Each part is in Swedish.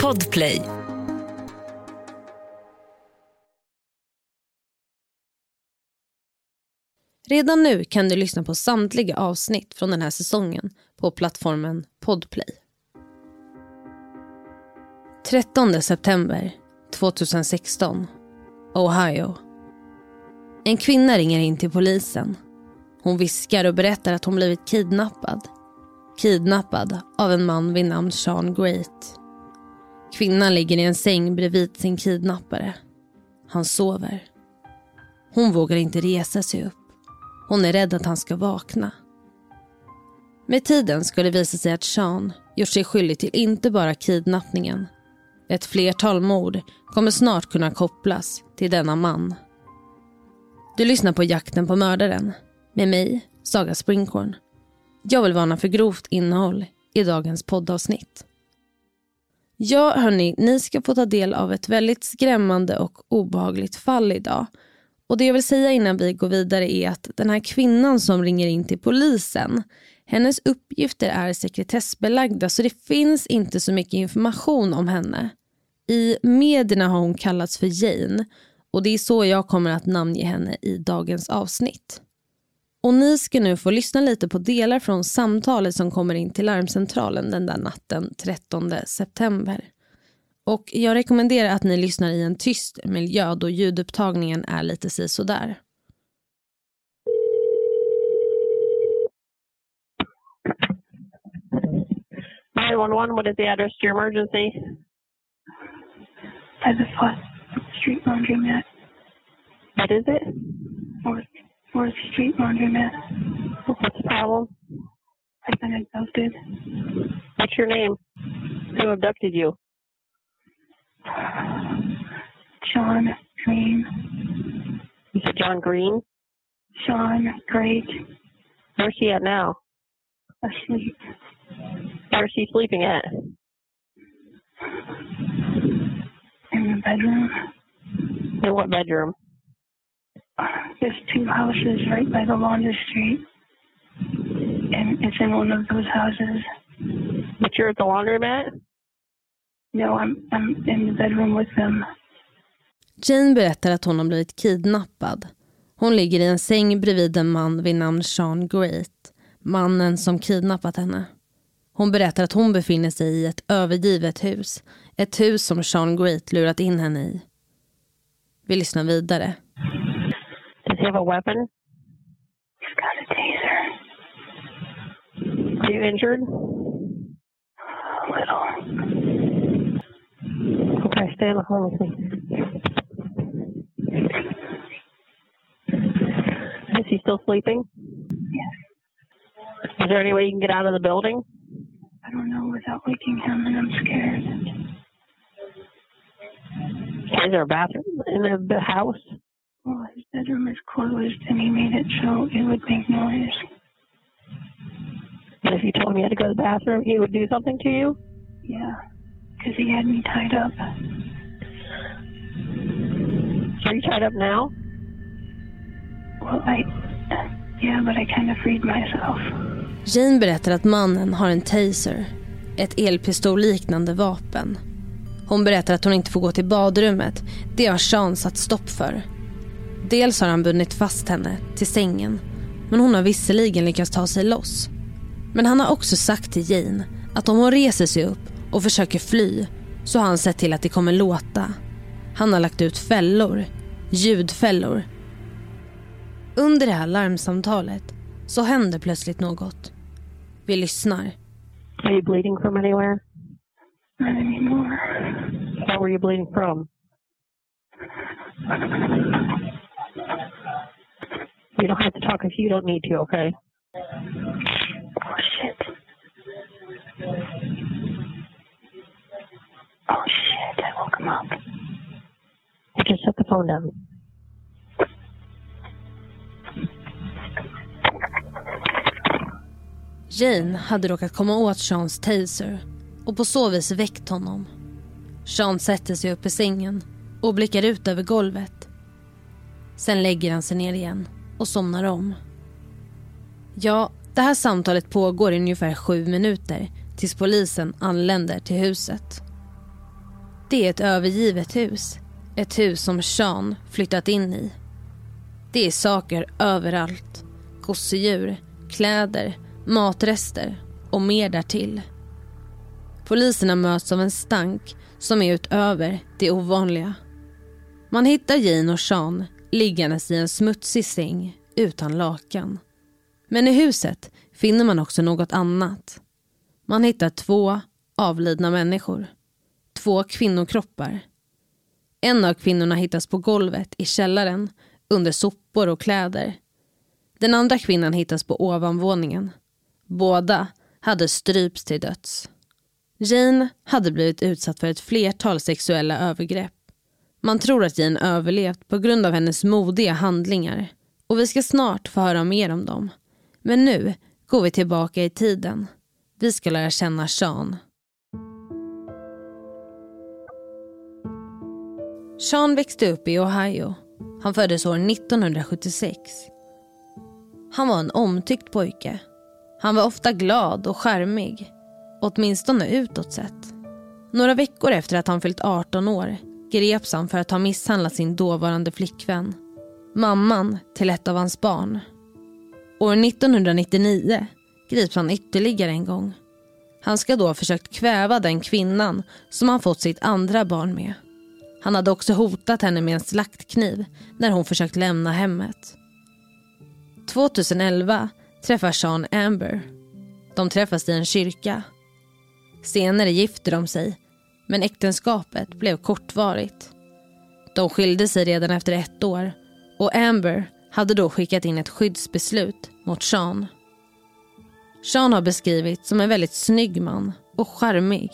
Podplay. Redan nu kan du lyssna på samtliga avsnitt från den här säsongen på plattformen Podplay. 13 september 2016, Ohio. En kvinna ringer in till polisen. Hon viskar och berättar att hon blivit kidnappad. Kidnappad av en man vid namn Sean Great. Kvinnan ligger i en säng bredvid sin kidnappare. Han sover. Hon vågar inte resa sig upp. Hon är rädd att han ska vakna. Med tiden ska det visa sig att Sean gjort sig skyldig till inte bara kidnappningen. Ett flertal mord kommer snart kunna kopplas till denna man. Du lyssnar på Jakten på mördaren med mig, Saga Springhorn. Jag vill varna för grovt innehåll i dagens poddavsnitt. Ja, hörni, ni ska få ta del av ett väldigt skrämmande och obehagligt fall idag. Och Det jag vill säga innan vi går vidare är att den här kvinnan som ringer in till polisen, hennes uppgifter är sekretessbelagda så det finns inte så mycket information om henne. I medierna har hon kallats för Jane och det är så jag kommer att namnge henne i dagens avsnitt. Och ni ska nu få lyssna lite på delar från samtalet som kommer in till larmcentralen den där natten 13 september. Och jag rekommenderar att ni lyssnar i en tyst miljö då ljudupptagningen är lite sisådär. Nine one one. What is the address to your emergency? the Fourth Street Laundromat. What is it? Fourth, Fourth Street Laundromat. What's the problem? I've been abducted. What's your name? Who abducted you? Sean Green. You said John Green. Sean Great. Where's he at now? Asleep. Where's he sleeping at? In the bedroom. In what bedroom? There's two houses right by the laundry street. And it's in one of those houses. But you're at the laundromat? No, I'm I'm in the bedroom with them. Jane berättar att hon har blivit kidnappad. Hon ligger i en säng bredvid en man vid namn Sean Great. Mannen som kidnappat henne. Hon berättar att hon befinner sig i ett övergivet hus. Ett hus som Sean Great lurat in henne i. Vi lyssnar vidare. He have a weapon? He's got a taser. Are you injured? A little. Okay, stay in the home with me. Is he still sleeping? Yes. Is there any way you can get out of the building? I don't know without waking him and I'm scared. Is there a bathroom in the, the house? Well, his bedroom is closed and he made it so it would make noise. And if you told him you had to go to the bathroom, he would do something to you? Yeah, because he had me tied up. Are you tied up now? Well, I. Yeah, but I kind of freed myself. Jane berättar att mannen har en taser. Ett elpistolliknande vapen. Hon berättar att hon inte får gå till badrummet. Det har Sean satt stopp för. Dels har han bundit fast henne till sängen. Men hon har visserligen lyckats ta sig loss. Men han har också sagt till Jane att om hon reser sig upp och försöker fly så har han sett till att det kommer låta. Han har lagt ut fällor. Ljudfällor. Under det här larmsamtalet så händer plötsligt något. Vi lyssnar. Are you bleeding from anywhere? Not anymore. Where were you bleeding from? You don't have to talk if you don't need to, okay? Oh, shit. Oh, shit. I woke him up. Just set the phone down. Jane hade råkat komma åt Seans taser och på så vis väckt honom. Sean sätter sig upp i sängen och blickar ut över golvet. Sen lägger han sig ner igen och somnar om. Ja, det här samtalet pågår i ungefär sju minuter tills polisen anländer till huset. Det är ett övergivet hus. Ett hus som Sean flyttat in i. Det är saker överallt. Gosedjur, kläder, matrester och mer därtill. Poliserna möts av en stank som är utöver det ovanliga. Man hittar Jane och Sean liggandes i en smutsig säng utan lakan. Men i huset finner man också något annat. Man hittar två avlidna människor. Två kvinnokroppar. En av kvinnorna hittas på golvet i källaren under sopor och kläder. Den andra kvinnan hittas på ovanvåningen. Båda hade strypts till döds. Jane hade blivit utsatt för ett flertal sexuella övergrepp. Man tror att Jean överlevt på grund av hennes modiga handlingar och vi ska snart få höra mer om dem. Men nu går vi tillbaka i tiden. Vi ska lära känna Sean. Sean växte upp i Ohio. Han föddes år 1976. Han var en omtyckt pojke. Han var ofta glad och skärmig. Åtminstone utåt sett. Några veckor efter att han fyllt 18 år greps han för att ha misshandlat sin dåvarande flickvän. Mamman till ett av hans barn. År 1999 grips han ytterligare en gång. Han ska då ha försökt kväva den kvinnan som han fått sitt andra barn med. Han hade också hotat henne med en slaktkniv när hon försökt lämna hemmet. 2011 träffar Sean Amber. De träffas i en kyrka. Senare gifter de sig, men äktenskapet blev kortvarigt. De skilde sig redan efter ett år och Amber hade då skickat in ett skyddsbeslut mot Sean. Sean har beskrivits som en väldigt snygg man och charmig.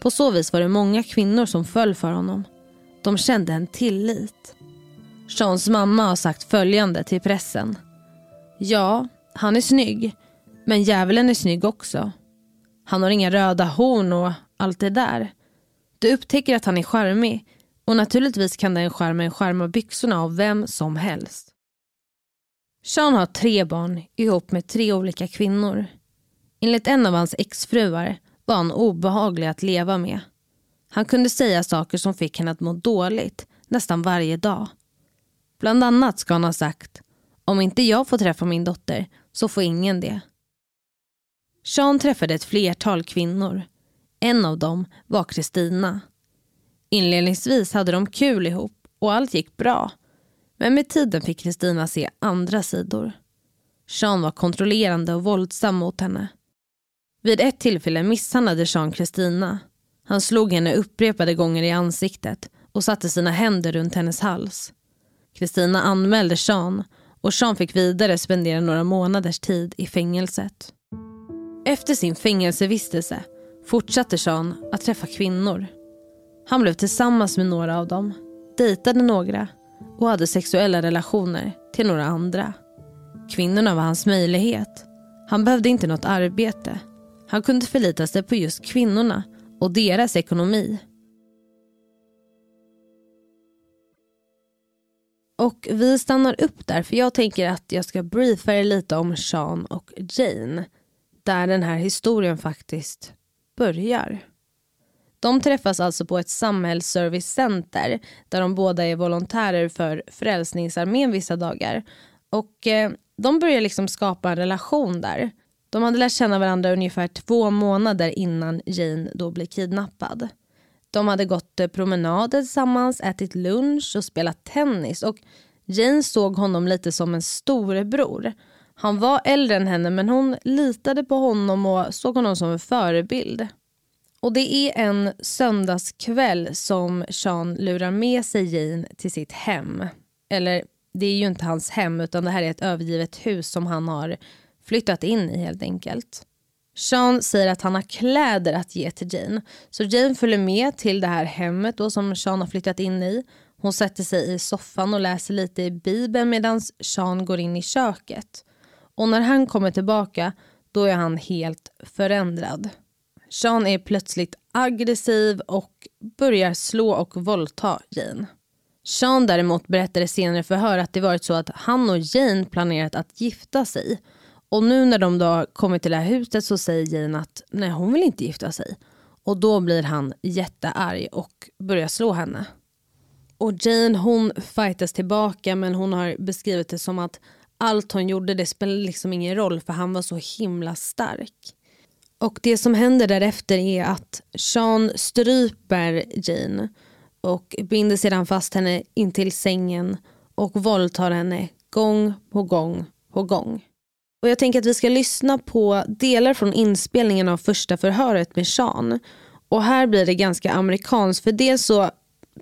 På så vis var det många kvinnor som föll för honom. De kände en tillit. Seans mamma har sagt följande till pressen. Ja, han är snygg, men djävulen är snygg också. Han har inga röda horn och allt det där. Du upptäcker att han är charmig och naturligtvis kan den charmen charma byxorna av vem som helst. Sean har tre barn ihop med tre olika kvinnor. Enligt en av hans exfruar var han obehaglig att leva med. Han kunde säga saker som fick henne att må dåligt nästan varje dag. Bland annat ska han ha sagt om inte jag får träffa min dotter så får ingen det. Sean träffade ett flertal kvinnor. En av dem var Kristina. Inledningsvis hade de kul ihop och allt gick bra. Men med tiden fick Kristina se andra sidor. Sean var kontrollerande och våldsam mot henne. Vid ett tillfälle misshandlade Sean Kristina. Han slog henne upprepade gånger i ansiktet och satte sina händer runt hennes hals. Kristina anmälde Sean och Sean fick vidare spendera några månaders tid i fängelset. Efter sin fängelsevistelse fortsatte Sean att träffa kvinnor. Han blev tillsammans med några av dem, dejtade några och hade sexuella relationer till några andra. Kvinnorna var hans möjlighet. Han behövde inte något arbete. Han kunde förlita sig på just kvinnorna och deras ekonomi. Och vi stannar upp där för jag tänker att jag ska briefa er lite om Sean och Jane. Där den här historien faktiskt börjar. De träffas alltså på ett samhällsservicecenter där de båda är volontärer för Frälsningsarmén vissa dagar. Och eh, de börjar liksom skapa en relation där. De hade lärt känna varandra ungefär två månader innan Jane då blev kidnappad. De hade gått eh, promenader tillsammans, ätit lunch och spelat tennis. Och Jane såg honom lite som en storebror. Han var äldre än henne men hon litade på honom och såg honom som en förebild. Och det är en söndagskväll som Sean lurar med sig Jane till sitt hem. Eller det är ju inte hans hem utan det här är ett övergivet hus som han har flyttat in i helt enkelt. Sean säger att han har kläder att ge till Jane. Så Jane följer med till det här hemmet då som Sean har flyttat in i. Hon sätter sig i soffan och läser lite i bibeln medan Sean går in i köket. Och när han kommer tillbaka då är han helt förändrad. Sean är plötsligt aggressiv och börjar slå och våldta Jane. Sean däremot berättade senare förhör att det varit så att han och Jane planerat att gifta sig Och nu när de då kommit till det här huset så säger Jane att nej hon vill inte gifta sig. Och då blir han jättearg och börjar slå henne. Och Jane hon fightas tillbaka men hon har beskrivit det som att allt hon gjorde det spelade liksom ingen roll för han var så himla stark. Och det som händer därefter är att Sean stryper Jane och binder sedan fast henne intill sängen och våldtar henne gång på gång på gång. Och jag tänker att vi ska lyssna på delar från inspelningen av första förhöret med Sean. Och här blir det ganska amerikanskt för dels så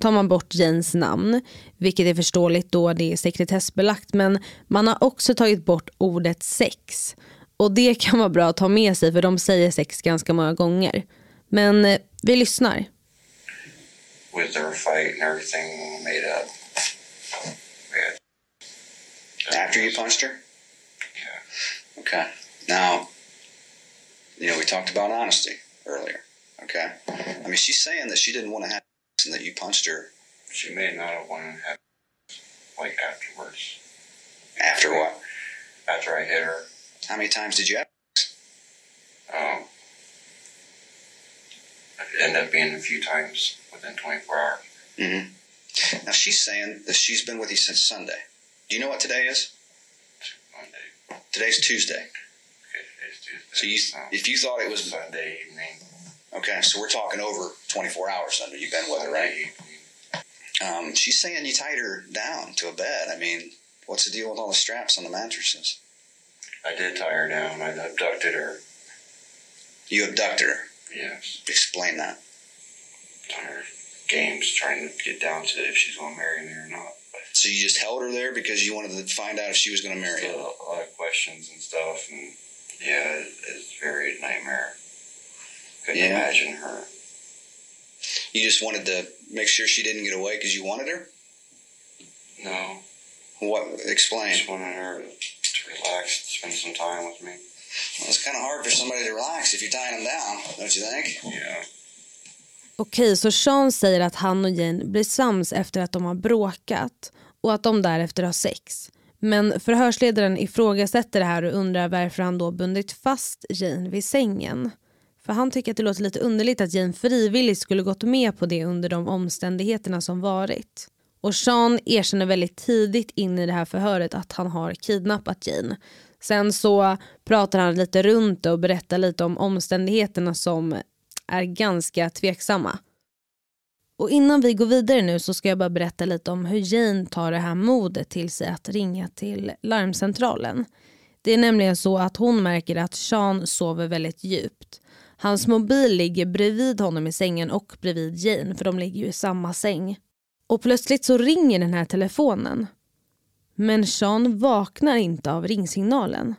tar man bort Janes namn, vilket är förståeligt då det är sekretessbelagt, men man har också tagit bort ordet sex. Och det kan vara bra att ta med sig för de säger sex ganska många gånger. Men eh, vi lyssnar. With their fight and everything made up. After you punched her? Yeah. Okay. Now, you know, we talked about honesty earlier. Okay. I mean, she's saying that she didn't want to have that you punched her She may not have wanted to have like afterwards. after what? After I hit her. How many times did you have? Um it ended up being a few times within twenty four hours. Mm-hmm. Now she's saying that she's been with you since Sunday. Do you know what today is? Monday. Today's Tuesday. Okay, today's Tuesday. So you, if you thought it was Sunday evening. Okay, so we're talking over 24 hours under you've been with her, right? Um, she's saying you tied her down to a bed. I mean, what's the deal with all the straps on the mattresses? I did tie her down. I abducted her. You abducted her. Yes. Explain that. On her games trying to get down to if she's gonna marry me or not. So you just held her there because you wanted to find out if she was going to marry you. a lot of questions and stuff, and yeah, it's very nightmare. Couldn't Yeah. imagine her. You just wanted to make sure she didn't get away because you wanted her. No, What? I Explain. just wanted her to relax, spend some time with me. Well, it's kind of hard for somebody to relax if you're tying them down, don't you think? Yeah, Okej, så Sean säger att han och Jane blir sams efter att de har bråkat och att de därefter har sex. Men förhörsledaren ifrågasätter det här och undrar varför han då bundit fast Jane vid sängen. För han tycker att det låter lite underligt att Jane frivilligt skulle gått med på det under de omständigheterna som varit. Och Sean erkänner väldigt tidigt in i det här förhöret att han har kidnappat Jane. Sen så pratar han lite runt det och berättar lite om omständigheterna som är ganska tveksamma. Och innan vi går vidare nu så ska jag bara berätta lite om hur Jane tar det här modet till sig att ringa till larmcentralen. Det är nämligen så att hon märker att Sean sover väldigt djupt. Hans mobil ligger bredvid honom i sängen och bredvid Jane för de ligger ju i samma säng. Och plötsligt så ringer den här telefonen. Men Sean vaknar inte av ringsignalen.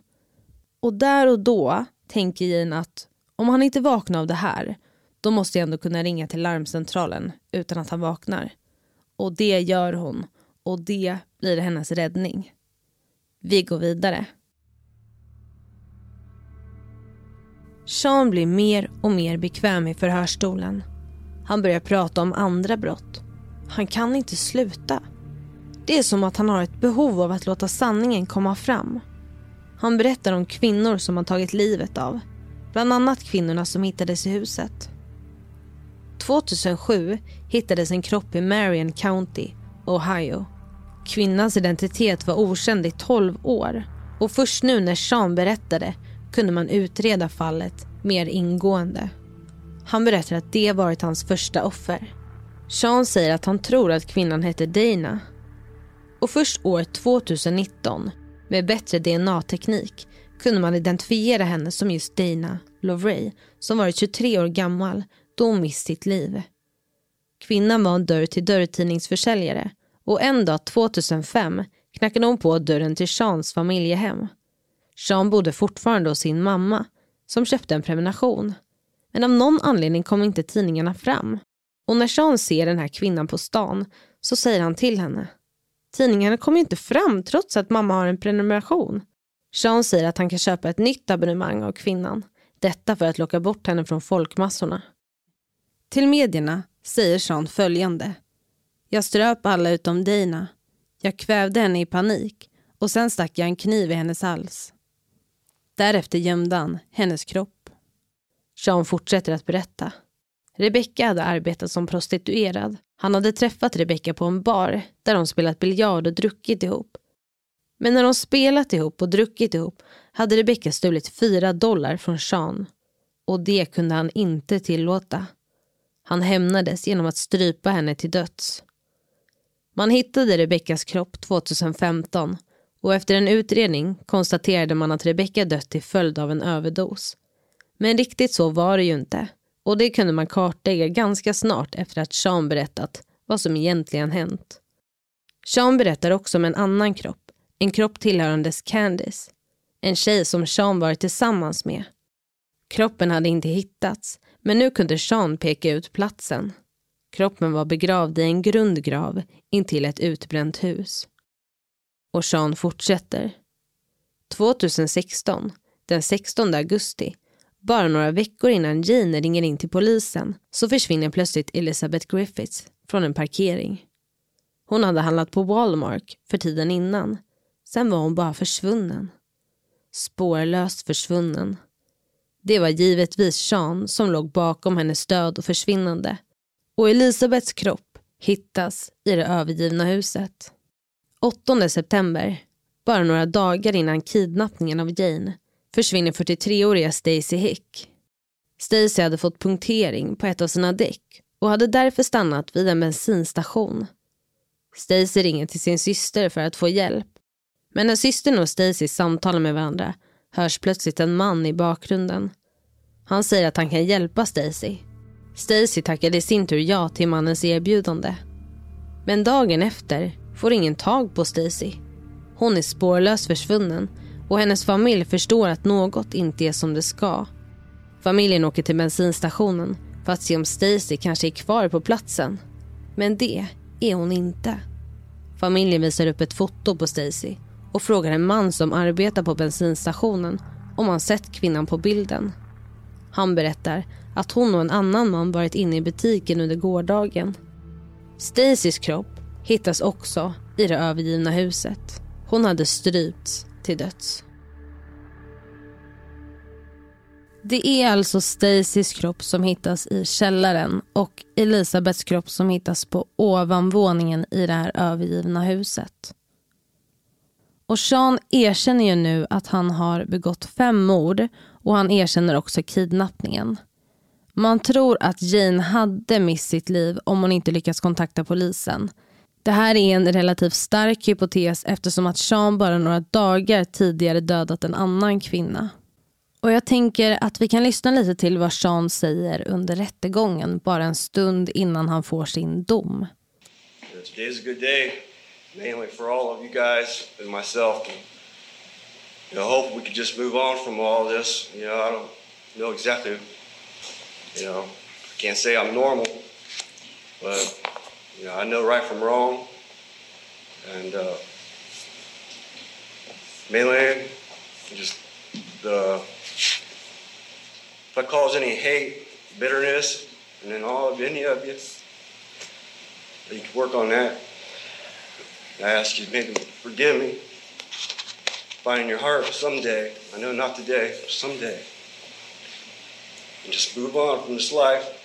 Och där och då tänker Jane att om han inte vaknar av det här då måste jag ändå kunna ringa till larmcentralen utan att han vaknar. Och det gör hon och det blir hennes räddning. Vi går vidare. Sean blir mer och mer bekväm i förhörsstolen. Han börjar prata om andra brott. Han kan inte sluta. Det är som att han har ett behov av att låta sanningen komma fram. Han berättar om kvinnor som han tagit livet av. Bland annat kvinnorna som hittades i huset. 2007 hittades en kropp i Marion County, Ohio. Kvinnans identitet var okänd i 12 år och först nu när Sean berättade kunde man utreda fallet mer ingående. Han berättar att det varit hans första offer. Sean säger att han tror att kvinnan hette Dana. Och först år 2019, med bättre DNA-teknik, kunde man identifiera henne som just Dana Lovray som varit 23 år gammal då hon mist sitt liv. Kvinnan var en dörr-till-dörr tidningsförsäljare och en dag 2005 knackade hon på dörren till Seans familjehem. Sean bodde fortfarande hos sin mamma som köpte en prenumeration. Men av någon anledning kom inte tidningarna fram. Och när Sean ser den här kvinnan på stan så säger han till henne. Tidningarna kommer inte fram trots att mamma har en prenumeration. Sean säger att han kan köpa ett nytt abonnemang av kvinnan. Detta för att locka bort henne från folkmassorna. Till medierna säger Sean följande. Jag ströp alla utom Dana. Jag kvävde henne i panik och sen stack jag en kniv i hennes hals. Därefter gömde han hennes kropp. Sean fortsätter att berätta. Rebecca hade arbetat som prostituerad. Han hade träffat Rebecca på en bar där de spelat biljard och druckit ihop. Men när de spelat ihop och druckit ihop hade Rebecca stulit fyra dollar från Sean. Och det kunde han inte tillåta. Han hämnades genom att strypa henne till döds. Man hittade Rebeccas kropp 2015 och efter en utredning konstaterade man att Rebecca dött till följd av en överdos. Men riktigt så var det ju inte och det kunde man kartlägga ganska snart efter att Sean berättat vad som egentligen hänt. Sean berättar också om en annan kropp, en kropp tillhörandes Candice, en tjej som Sean varit tillsammans med. Kroppen hade inte hittats, men nu kunde Sean peka ut platsen. Kroppen var begravd i en grundgrav intill ett utbränt hus. Och Sean fortsätter. 2016, den 16 augusti, bara några veckor innan Jane ringer in till polisen så försvinner plötsligt Elizabeth Griffiths från en parkering. Hon hade handlat på Walmart för tiden innan. Sen var hon bara försvunnen. Spårlöst försvunnen. Det var givetvis Sean som låg bakom hennes död och försvinnande. Och Elisabeths kropp hittas i det övergivna huset. 8 september, bara några dagar innan kidnappningen av Jane, försvinner 43-åriga Stacy Hick. Stacy hade fått punktering på ett av sina däck och hade därför stannat vid en bensinstation. Stacy ringer till sin syster för att få hjälp. Men när systern och Stacy samtalar med varandra hörs plötsligt en man i bakgrunden. Han säger att han kan hjälpa Stacy. Stacy tackade i sin tur ja till mannens erbjudande. Men dagen efter får ingen tag på Stacy. Hon är spårlöst försvunnen och hennes familj förstår att något inte är som det ska. Familjen åker till bensinstationen för att se om Stacy kanske är kvar på platsen. Men det är hon inte. Familjen visar upp ett foto på Stacy och frågar en man som arbetar på bensinstationen om han sett kvinnan på bilden. Han berättar att hon och en annan man varit inne i butiken under gårdagen. Stacys kropp hittas också i det övergivna huset. Hon hade strypts till döds. Det är alltså Stacys kropp som hittas i källaren och Elisabeths kropp som hittas på ovanvåningen i det här övergivna huset. Och Sean erkänner ju nu att han har begått fem mord och han erkänner också kidnappningen. Man tror att Jane hade mist sitt liv om hon inte lyckats kontakta polisen. Det här är en relativt stark hypotes eftersom att Sean bara några dagar tidigare dödat en annan kvinna. Och jag tänker att vi kan lyssna lite till vad Sean säger under rättegången bara en stund innan han får sin dom. Today's a good day, mainly for all of you guys and myself. You know, I hope we could just move on from all this. You know, I don't know exactly, you know, I can't say I'm normal, but, you know, I know right from wrong. And uh, mainly just the if I cause any hate, bitterness, and then all of any of you, you can work on that. I ask you maybe forgive me. Find your heart someday, I know not today, someday. And just move on from this life.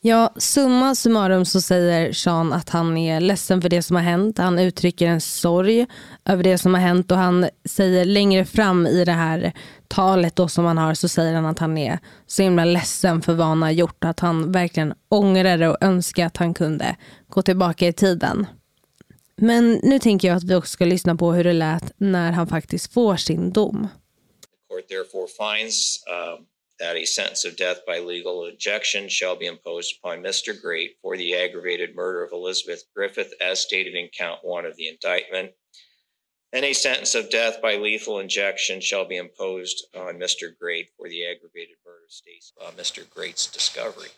Ja, summa summarum så säger Sean att han är ledsen för det som har hänt. Han uttrycker en sorg över det som har hänt och han säger längre fram i det här talet då som han har så säger han att han är så himla ledsen för vad han har gjort. Att han verkligen ångrar det och önskar att han kunde gå tillbaka i tiden. Men nu tänker jag att vi också ska lyssna på hur det lät när han faktiskt får sin dom. Court therefore finds uh, that a sentence of death by legal injection shall be imposed upon Mr. Great for the aggravated murder of Elizabeth Griffith as stated in count one of the indictment. And a sentence of death by lethal injection shall be imposed on Mr. Great for the aggravated murder of uh, Mr. Great's discovery.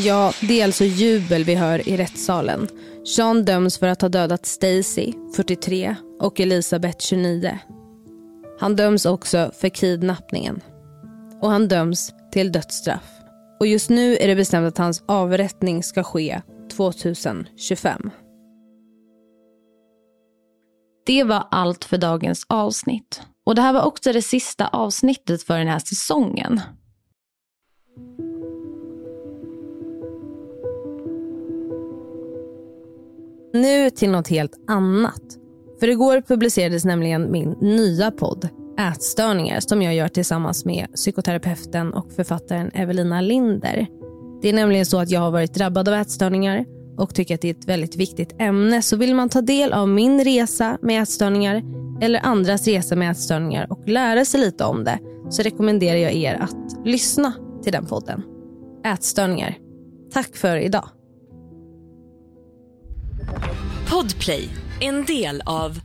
Ja, det är alltså jubel vi hör i rättssalen. Sean döms för att ha dödat Stacy, 43, och Elisabeth, 29. Han döms också för kidnappningen. Och han döms till dödsstraff. Och just nu är det bestämt att hans avrättning ska ske 2025. Det var allt för dagens avsnitt. Och det här var också det sista avsnittet för den här säsongen. Nu till något helt annat. För igår publicerades nämligen min nya podd Ätstörningar som jag gör tillsammans med psykoterapeuten och författaren Evelina Linder. Det är nämligen så att jag har varit drabbad av ätstörningar och tycker att det är ett väldigt viktigt ämne. Så vill man ta del av min resa med ätstörningar eller andras resa med ätstörningar och lära sig lite om det så rekommenderar jag er att lyssna till den podden. Ätstörningar. Tack för idag. Podplay, en del av